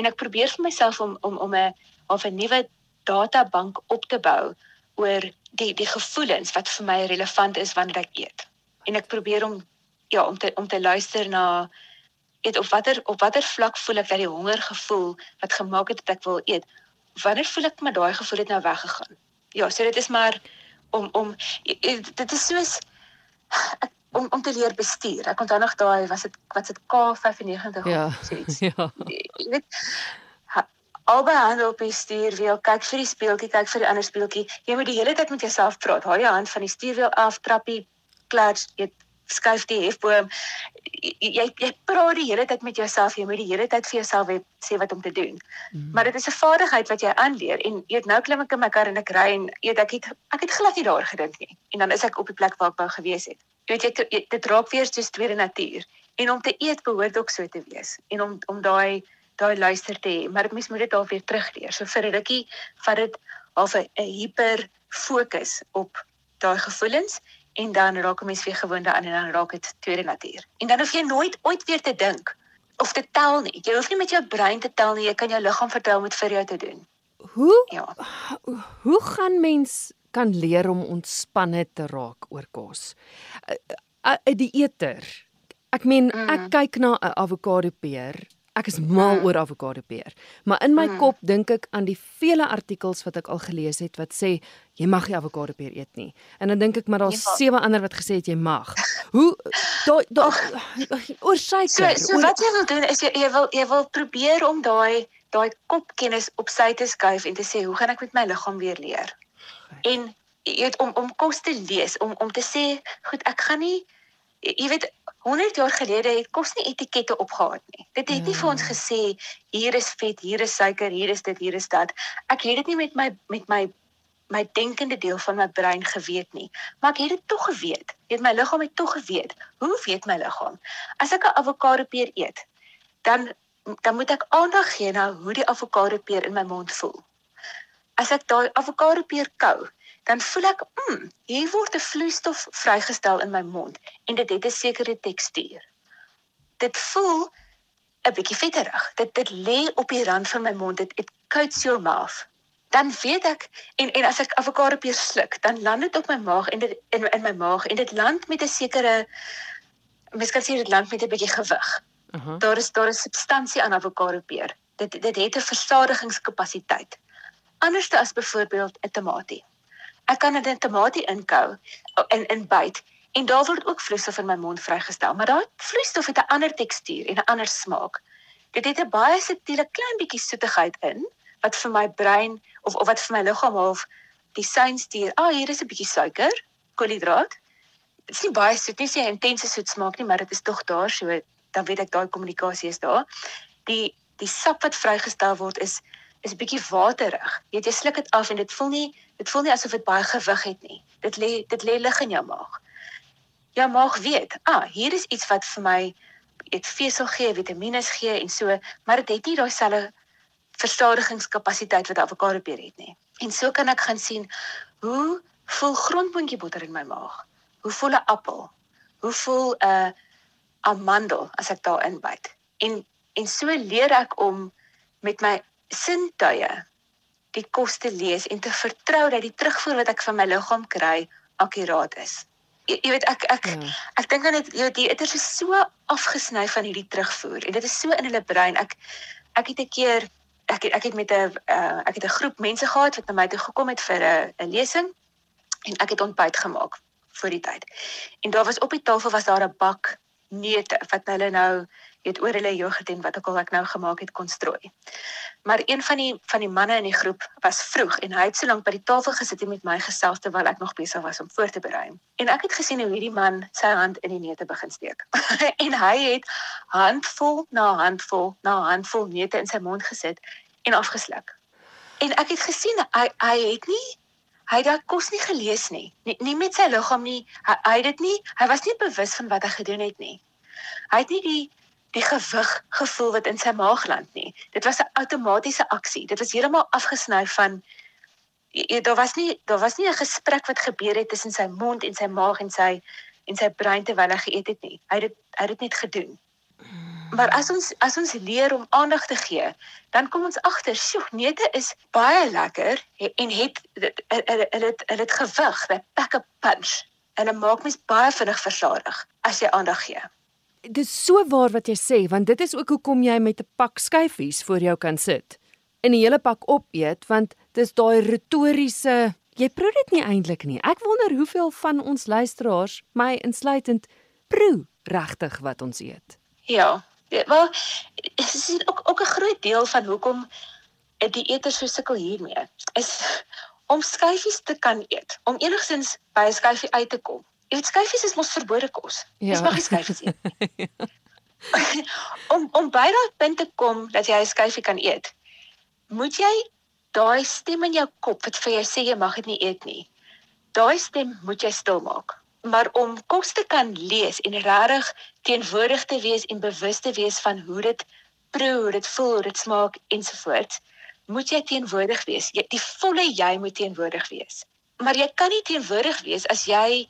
En ek probeer vir myself om om om 'n of 'n nuwe databank op te bou oor die die gevoelens wat vir my relevant is wanneer ek eet. En ek probeer om ja, om te om te luister na eet of watter op watter vlak voel ek dat die honger gevoel wat gemaak het dat ek wil eet. Wanneer voel ek my daai gevoel het nou weggegaan? Ja, so dit is maar om om dit is soos om om te leer bestuur. Ek onthou nog daai was dit wat se K95 ja. so iets. Ja. Jy weet albei hande op die stuurwiel, kyk vir die speeltjie, kyk vir die ander speeltjie. Jy moet die hele tyd met jouself praat. Haal jou hand van die stuurwiel af, trappie, klats, jy skuif die hefboom. Jy jy praat die hele tyd met jouself, jy moet die hele tyd vir jouself sê wat om te doen. Mm. Maar dit is 'n vaardigheid wat jy aanleer en eet nou klim ek in my kar en ek ry en eet ek het ek het glad nie daar gedink nie. En dan is ek op die plek waar ek wou gewees het. Jy weet jy dit raak weer soos tweede natuur. En om te eet behoort ook so te wees en om om daai daai luister te hê, maar mens moet dit al weer terugleer. So vir 'n rukkie vat dit half 'n hyper fokus op daai gevoelens en dan raak 'n mens weer gewoond daaraan en dan raak dit tweede natuur. En dan hoef jy nooit ooit weer te dink of te tel nie. Jy hoef nie met jou brein te tel nie, jy kan jou liggaam vertel om dit vir jou te doen. Hoe ja. hoe gaan mens kan leer om ontspanne te raak oor kos? Uh, uh, die eter. Ek meen, mm. ek kyk na 'n avokado peer Ek is mal mm. oor avokado peer. Maar in my mm. kop dink ek aan die vele artikels wat ek al gelees het wat sê jy mag nie avokado peer eet nie. En dan dink ek maar daar's ja. sewe ander wat gesê het jy mag. Hoe daai daai oor suiker. So, so oor, wat jy wil doen is jy, jy wil jy wil probeer om daai daai kopkennis op sy te skuif en te sê hoe gaan ek met my liggaam weer leer? En jy weet om om kos te lees, om om te sê goed, ek gaan nie jy weet 100 jaar gelede het kos nie etikette opgehad nie. Dit het nie vir ons hmm. gesê hier is vet, hier is suiker, hier is dit, hier is dat. Ek het dit nie met my met my my denkende deel van my brein geweet nie, maar ek het dit tog geweet. Weet my liggaam het tog geweet. Hoe weet my liggaam? As ek 'n avokado peer eet, dan dan moet ek aandag gee na hoe die avokado peer in my mond voel. As ek daai avokado peer kou, dan voel ek, mm, hier word 'n vloeistof vrygestel in my mond en dit het 'n sekere tekstuur. Dit voel 'n bietjie vetterig. Dit dit lê op die rand van my mond. Dit it coats your mouth. Dan weet ek en en as ek avokado peer sluk, dan land dit op my maag en dit in in my maag en dit land met 'n sekere mens kan sê dit land met 'n bietjie gewig. Uh -huh. Daar is daar is substansie aan avokado peer. Dit dit het 'n versadigingskapasiteit. Anders as byvoorbeeld 'n tamatie ek kan 'n tamatie inkou in in byt en daar word ook vloeistof in my mond vrygestel, maar daai vloeistof het 'n ander tekstuur en 'n ander smaak. Dit het 'n baie subtiele klein bietjie soetigheid in wat vir my brein of of wat vir my liggaam half die sein stuur. Ah, hier is 'n bietjie suiker, koolhidraat. Dit is nie baie soet nie, sy intense soet smaak nie, maar dit is tog daar, so dan weet ek daai kommunikasie is daar. Die die sap wat vrygestel word is is bietjie waterig. Jy weet jy sluk dit af en dit voel nie dit voel nie asof dit baie gewig het nie. Dit lê dit lê lig in jou maag. Jou maag weet, ah, hier is iets wat vir my eet vesel gee, vitamiene gee en so, maar dit het nie daai selfe versadigingskapasiteit wat avokado peer het nie. En so kan ek gaan sien hoe voel grondboontjie botter in my maag? Hoe voel 'n appel? Hoe voel 'n amandel as ek daarin byt? En en so leer ek om met my sintuie die kos te lees en te vertrou dat die terugvoer wat ek van my liggaam kry akkuraat is. Jy, jy weet ek ek ja. ek dink aan dit jy weet die eiters is so afgesny van hierdie terugvoer en dit is so in hulle brein. Ek ek het 'n keer ek het, ek het met 'n uh, ek het 'n groep mense gehad wat na my toe gekom het vir 'n 'n lesing en ek het ontbyt gemaak vir die tyd. En daar was op die tafel was daar 'n bak neute wat hulle nou weet oor hulle jogurt en wat ook al ek nou gemaak het kon strooi. Maar een van die van die manne in die groep was vroeg en hy het so lank by die tafel gesit en met my gesels terwyl ek nog besig was om voor te berei. En ek het gesien hoe hierdie man sy hand in die neute begin steek. en hy het handvol na handvol na handvol neute in sy mond gesit en afgesluk. En ek het gesien hy hy het nie hy het kos nie gelees nie. Nie, nie met sy liggaam nie. Hy, hy het dit nie hy was nie bewus van wat hy gedoen het nie. Hy het nie die die gewig gevoel wat in sy maag land nie. Dit was 'n outomatiese aksie. Dit was heeltemal afgesny van daar was nie daar was nie 'n gesprek wat gebeur het tussen sy mond en sy maag en sy en sy brein terwyl hy geëet het nie. Hy het dit hy het dit net gedoen. Maar as ons as ons leer om aandag te gee, dan kom ons agter, sjoe, neute is baie lekker en het het hulle het gewig, 'n pack a punch en dit maak mens baie vinnig versadig as jy aandag gee dis so waar wat jy sê want dit is ook hoekom jy met 'n pak skyfies voor jou kan sit en 'n hele pak opeet want dis daai retoriese jy proe dit nie eintlik nie. Ek wonder hoeveel van ons luisteraars my insluitend proe regtig wat ons eet. Ja, ja wel is ook ook 'n groot deel van hoekom die eters so sukkel hiermee is om skyfies te kan eet om enigstens by 'n skyfie uit te kom Jy weet skyfies is mos verbode kos. Ja. Dis mag jy skyfies eet. om om by daai punt te kom dat jy 'n skyfie kan eet, moet jy daai stem in jou kop wat vir jou sê jy mag dit nie eet nie. Daai stem moet jy stil maak. Maar om kos te kan lees en regtig teenwoordig te wees en bewus te wees van hoe dit proe, hoe dit voel, hoe dit smaak ensovoorts, moet jy teenwoordig wees. Jy die volle jy moet teenwoordig wees. Maar jy kan nie teenwoordig wees as jy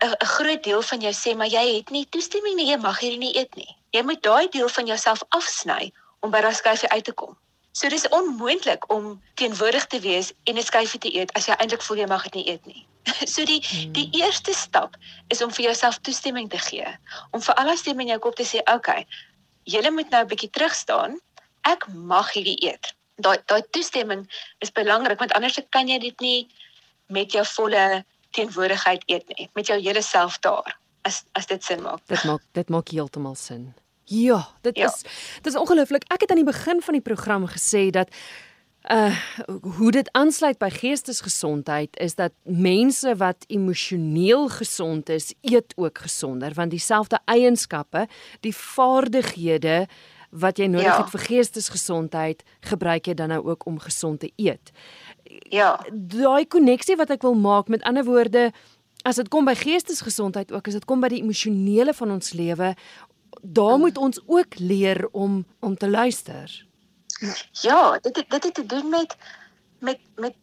'n groot deel van jou sê maar jy het nie toestemming nie, jy mag hierdie nie eet nie. Jy moet daai deel van jouself afsny om by daai skyfie uit te kom. So dis onmoontlik om teenwoordig te wees en 'n skyfie te eet as jy eintlik voel jy mag dit nie eet nie. So die die hmm. eerste stap is om vir jouself toestemming te gee. Om vir alles stem in jou kop te sê, "Oké, okay, jy moet nou 'n bietjie terug staan. Ek mag hierdie eet." Daai daai toestemming is belangrik want anders kan jy dit nie met jou volle teenwoordigheid eet nie, met jou hele self daar. As as dit sin maak. Dit maak dit maak heeltemal sin. Ja, dit ja. is dit is ongelooflik. Ek het aan die begin van die program gesê dat uh hoe dit aansluit by geestesgesondheid is dat mense wat emosioneel gesond is, eet ook gesonder want dieselfde eienskappe, die vaardighede wat jy nodig ja. het vir geestesgesondheid, gebruik jy dan nou ook om gesond te eet. Ja. Daai koneksie wat ek wil maak, met ander woorde, as dit kom by geestesgesondheid ook, as dit kom by die emosionele van ons lewe, daar moet ons ook leer om om te luister. Ja, dit dit het te doen met met met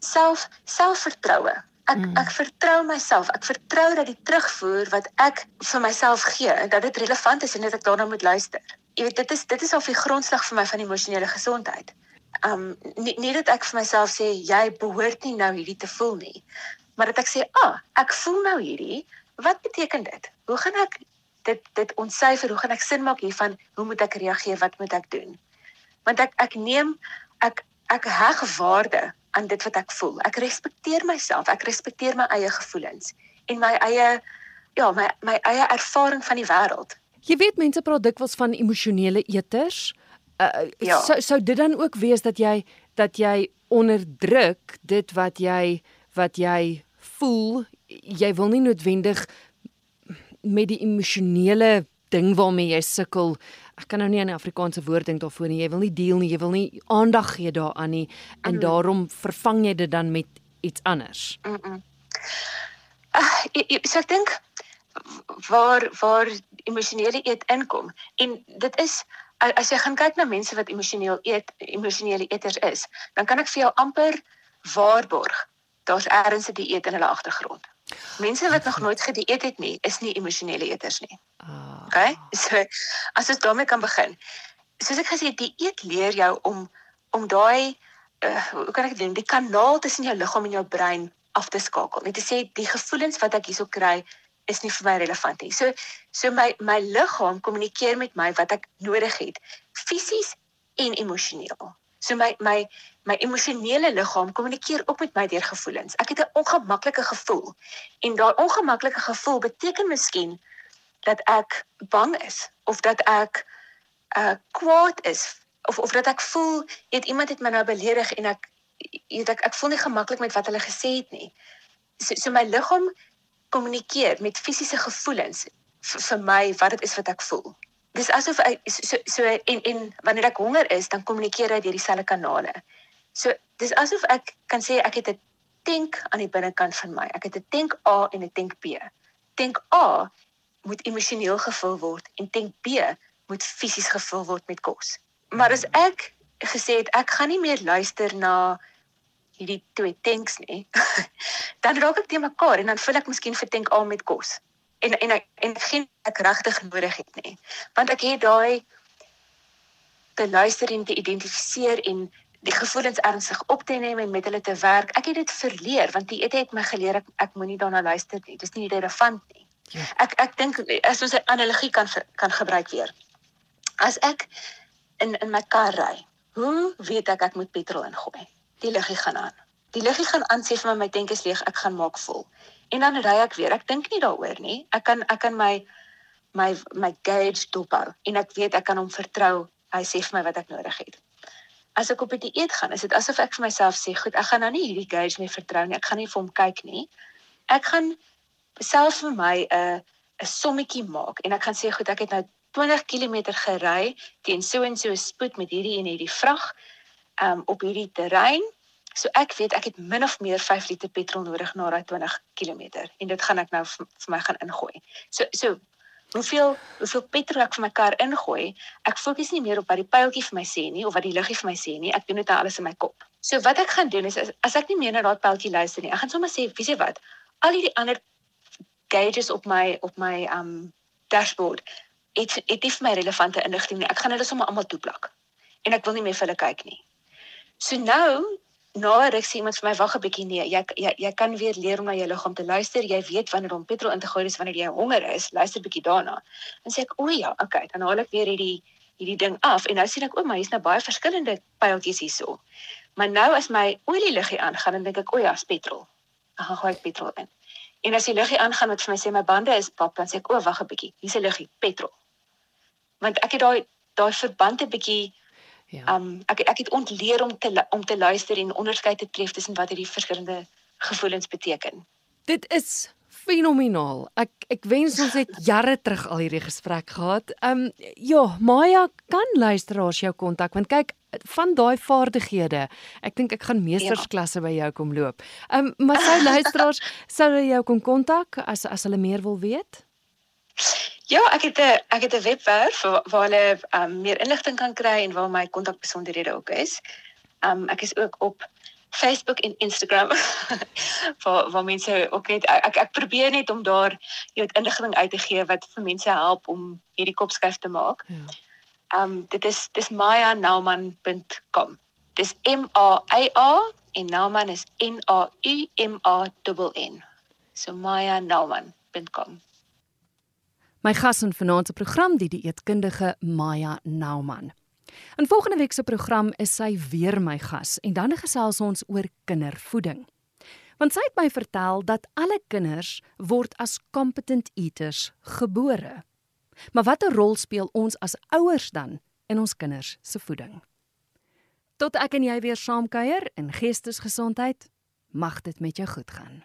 self selfvertroue. Ek mm. ek vertrou myself. Ek vertrou dat die terugvoer wat ek vir myself gee, dat dit relevant is en dat ek daarna moet luister. Jy weet, dit is dit is al die grondslag vir my van emosionele gesondheid. Um nie, nie dat ek vir myself sê jy behoort nie nou hierdie te voel nie, maar dat ek sê, "Ag, ah, ek voel nou hierdie. Wat beteken dit? Hoe gaan ek dit dit ontsyfer? Hoe gaan ek sin maak hiervan? Hoe moet ek reageer? Wat moet ek doen?" want ek ek neem ek ek heg waarde aan dit wat ek voel. Ek respekteer myself, ek respekteer my eie gevoelens en my eie ja, my my eie ervaring van die wêreld. Jy weet mense praat dikwels van emosionele eters. Uh, ja. sou sou dit dan ook wees dat jy dat jy onderdruk dit wat jy wat jy voel jy wil nie noodwendig met die emosionele ding waarmee jy sukkel ek kan nou nie 'n Afrikaanse woord dink daarvoor nie. Jy wil nie deel nie, jy wil nie aandag gee daaraan nie en mm. daarom vervang jy dit dan met iets anders. Mm. -mm. Uh, so ek dink waar waar emosionele eet inkom en dit is as jy gaan kyk na mense wat emosioneel eet emosionele eters is, dan kan ek vir jou amper waarborg daar's ergens 'n dieet in hulle agtergrond. Mense wat nog nooit gedieet het nie, is nie emosionele eters nie. Ah. Okay? So as ons daarmee kan begin. Soos ek gesê het, dieet leer jou om om daai uh, hoe kan ek dit doen? Die kanaal tussen jou liggaam en jou brein af te skakel. Net te sê die gevoelens wat ek hierso kry is nie vir my relevant nie. So so my my liggaam kommunikeer met my wat ek nodig het, fisies en emosioneel. So my my my emosionele liggaam kommunikeer ook met my deur gevoelens. Ek het 'n ongemaklike gevoel. En daai ongemaklike gevoel beteken miskien dat ek bang is of dat ek uh kwaad is of of dat ek voel het iemand het my nou beledig en ek weet ek ek voel nie gemaklik met wat hulle gesê het nie. So, so my liggaam kommunikeer met fisiese gevoelens vir my wat dit is wat ek voel dis asof hy so so en en wanneer ek honger is, dan kommunikeer hy deur dieselfde kanale. So dis asof ek kan sê ek het 'n tank aan die binnekant van my. Ek het 'n tank A en 'n tank B. Tank A moet emosioneel gevul word en tank B moet fisies gevul word met kos. Maar as ek gesê het ek gaan nie meer luister na hierdie twee tanks nie, dan raak ek te mekaar en dan vul ek miskien vir tank A met kos en en ek en geen ek regtig nodig het nie. Want ek het daai te luister en te identifiseer en die gevoelens ernstig op te neem en met hulle te werk. Ek het dit verleer want die ete het my geleer ek, ek moenie daarna luister nie. Dis nie relevant nie. Ja. Ek ek dink as ons 'n analogie kan kan gebruik weer. As ek in in my kar ry, hoe weet ek ek moet petrol ingooi? Die liggie gaan aan. Die liggie gaan aan sê vir my my tank is leeg, ek gaan maak vol en dan ry ek weer. Ek dink nie daaroor nie. Ek kan ek kan my my my gauge dophou en ek weet ek kan hom vertrou. Hy sê vir my wat ek nodig het. As ek op 'n dieet gaan, is dit asof ek vir myself sê, "Goed, ek gaan nou nie hierdie gauge meer vertrou nie. Ek gaan nie vir hom kyk nie. Ek gaan self vir my 'n 'n sommetjie maak en ek gaan sê, "Goed, ek het nou 20 km gery teen so en so spoed met hierdie en hierdie vrag um op hierdie terrein So ek weet ek het min of meer 5 liter petrol nodig na daai 20 km en dit gaan ek nou vir my gaan ingooi. So so hoeveel hoeveel petrol ek vir my kar ingooi. Ek fokus nie meer op wat die pyltjie vir my sê nie of wat die liggie vir my sê nie. Ek doen dit nou alles in my kop. So wat ek gaan doen is as, as ek nie meer na daai pyltjie luister nie, ek gaan sommer sê, "Wie sê wat? Al hierdie ander gauges op my op my um dashboard het het nie vir my relevante inligting nie. Ek gaan hulle sommer almal toeplak. En ek wil nie meer vir hulle kyk nie. So nou na ruk sê iemand vir my wag 'n bietjie nee, jy, jy jy kan weer leer om na jou liggaam te luister. Jy weet wanneer om petrol in te gooi is wanneer jy honger is. Luister bietjie daarna. Dan sê ek, "O ja, okay." Dan haal ek weer hierdie hierdie ding af en nou sien ek, "O my, hier's nou baie verskillende pyltjies hierso." Maar nou as my olie liggie aangaan, dan dink ek, "O ja, is petrol." Dan gaan gooi ek petrol in. En as die liggie aangaan wat vir my sê my bande is pap, dan sê ek, "O wag 'n bietjie. Hier's 'n liggie, petrol." Want ek het daai daai verband 'n bietjie Ja. Um ek ek het ontleer om te om te luister en onderskei te tref tussen wat hierdie verskillende gevoelens beteken. Dit is fenomenaal. Ek ek wens ons het jare terug al hierdie gesprek gehad. Um ja, Maya kan luisteraars jou kontak want kyk van daai vaardighede. Ek dink ek gaan meestersklasse ja. by jou kom loop. Um maar sou luisteraars sou hulle jou kon kontak as as hulle meer wil weet? Ja, ek het 'n ek het 'n webwerf waar, waar hulle um, meer inligting kan kry en waar my kontakbesonderhede ook is. Um ek is ook op Facebook en Instagram waar waar mense ook net ek ek probeer net om daar jy weet inligting uit te gee wat vir mense help om hierdie kopskuif te maak. Ja. Um dit is dis mayanauman.com. Dis M A Y A en Nauman is N A U M A N N. So mayanauman.com. My gas in vanaand se program die dieetkundige Maya Nauman. In volgende week se program is sy weer my gas en dan gesels ons oor kindervoeding. Want sy het my vertel dat alle kinders word as competent eaters gebore. Maar watter rol speel ons as ouers dan in ons kinders se voeding? Tot ek en jy weer saamkuier in geestesgesondheid, mag dit met jou goed gaan.